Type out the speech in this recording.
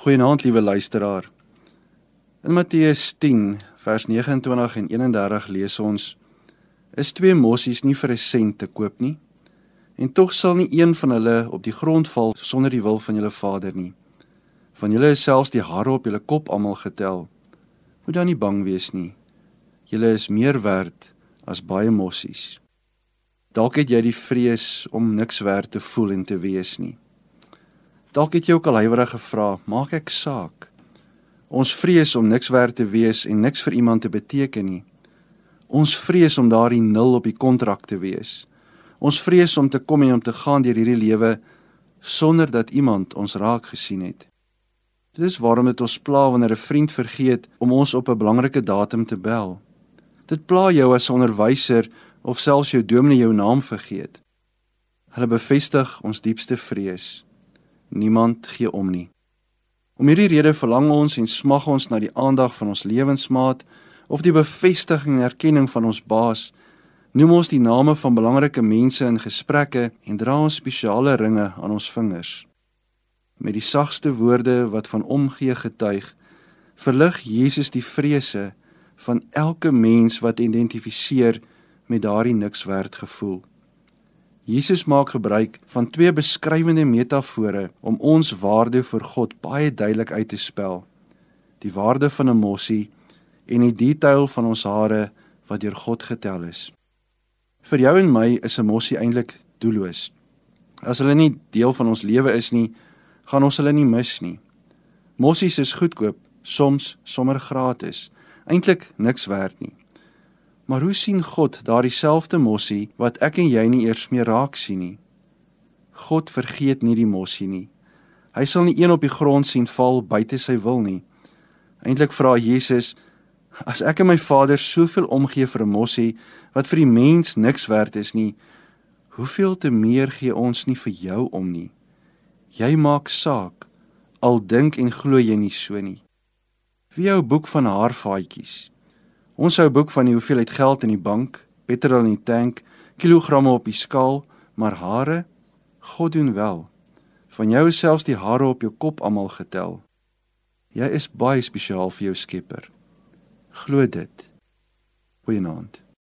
Goeienaand liewe luisteraar. In Matteus 10 vers 29 en 31 lees ons: Is twee mossies nie vir 'n sent te koop nie? En tog sal nie een van hulle op die grond val sonder die wil van julle Vader nie. Van julle is selfs die hare op julle kop almal getel. Moet dan nie bang wees nie. Julle is meer werd as baie mossies. Dalk het jy die vrees om niks werd te voel en te wees nie. Dalk het jy ook al huiwerig gevra, maak ek saak? Ons vrees om niks werd te wees en niks vir iemand te beteken nie. Ons vrees om daardie nul op die kontrak te wees. Ons vrees om te kom en om te gaan deur hierdie lewe sonder dat iemand ons raak gesien het. Dit is waarom dit ons pla wanneer 'n vriend vergeet om ons op 'n belangrike datum te bel. Dit pla jou as onderwyser of selfs jou dominee jou naam vergeet. Hulle bevestig ons diepste vrees niemand gee om nie. Om hierdie rede verlang ons en smag ons na die aandag van ons lewensmaat of die bevestiging en erkenning van ons baas. Noem ons die name van belangrike mense in gesprekke en dra ons spesiale ringe aan ons vingers. Met die sagste woorde wat van omgee getuig, verlig Jesus die vrese van elke mens wat identifiseer met daardie niks werd gevoel. Jesus maak gebruik van twee beskrywende metafore om ons waarde vir God baie duidelik uit te spel. Die waarde van 'n mossie en die detail van ons hare wat deur God getel is. Vir jou en my is 'n mossie eintlik doelloos. As hulle nie deel van ons lewe is nie, gaan ons hulle nie mis nie. Mossies is goedkoop, soms sommer gratis, eintlik niks werd nie. Maar hoe sien God daardie selfde mossie wat ek en jy nie eers meer raak sien nie? God vergeet nie die mossie nie. Hy sal nie een op die grond sien val buite sy wil nie. Eintlik vra Jesus: As ek en my Vader soveel omgee vir 'n mossie wat vir die mens niks werd is nie, hoeveel te meer gee ons nie vir jou om nie? Jy maak saak al dink en glo jy nie so nie. Wie jou boek van haarvaatjies Ons hou boek van die hoeveelheid geld in die bank, petrol in die tank, kilogramme op die skaal, maar hare, God doen wel. Van jou selfs die hare op jou kop almal getel. Jy is baie spesiaal vir jou Skepper. Glo dit. Goeienaand.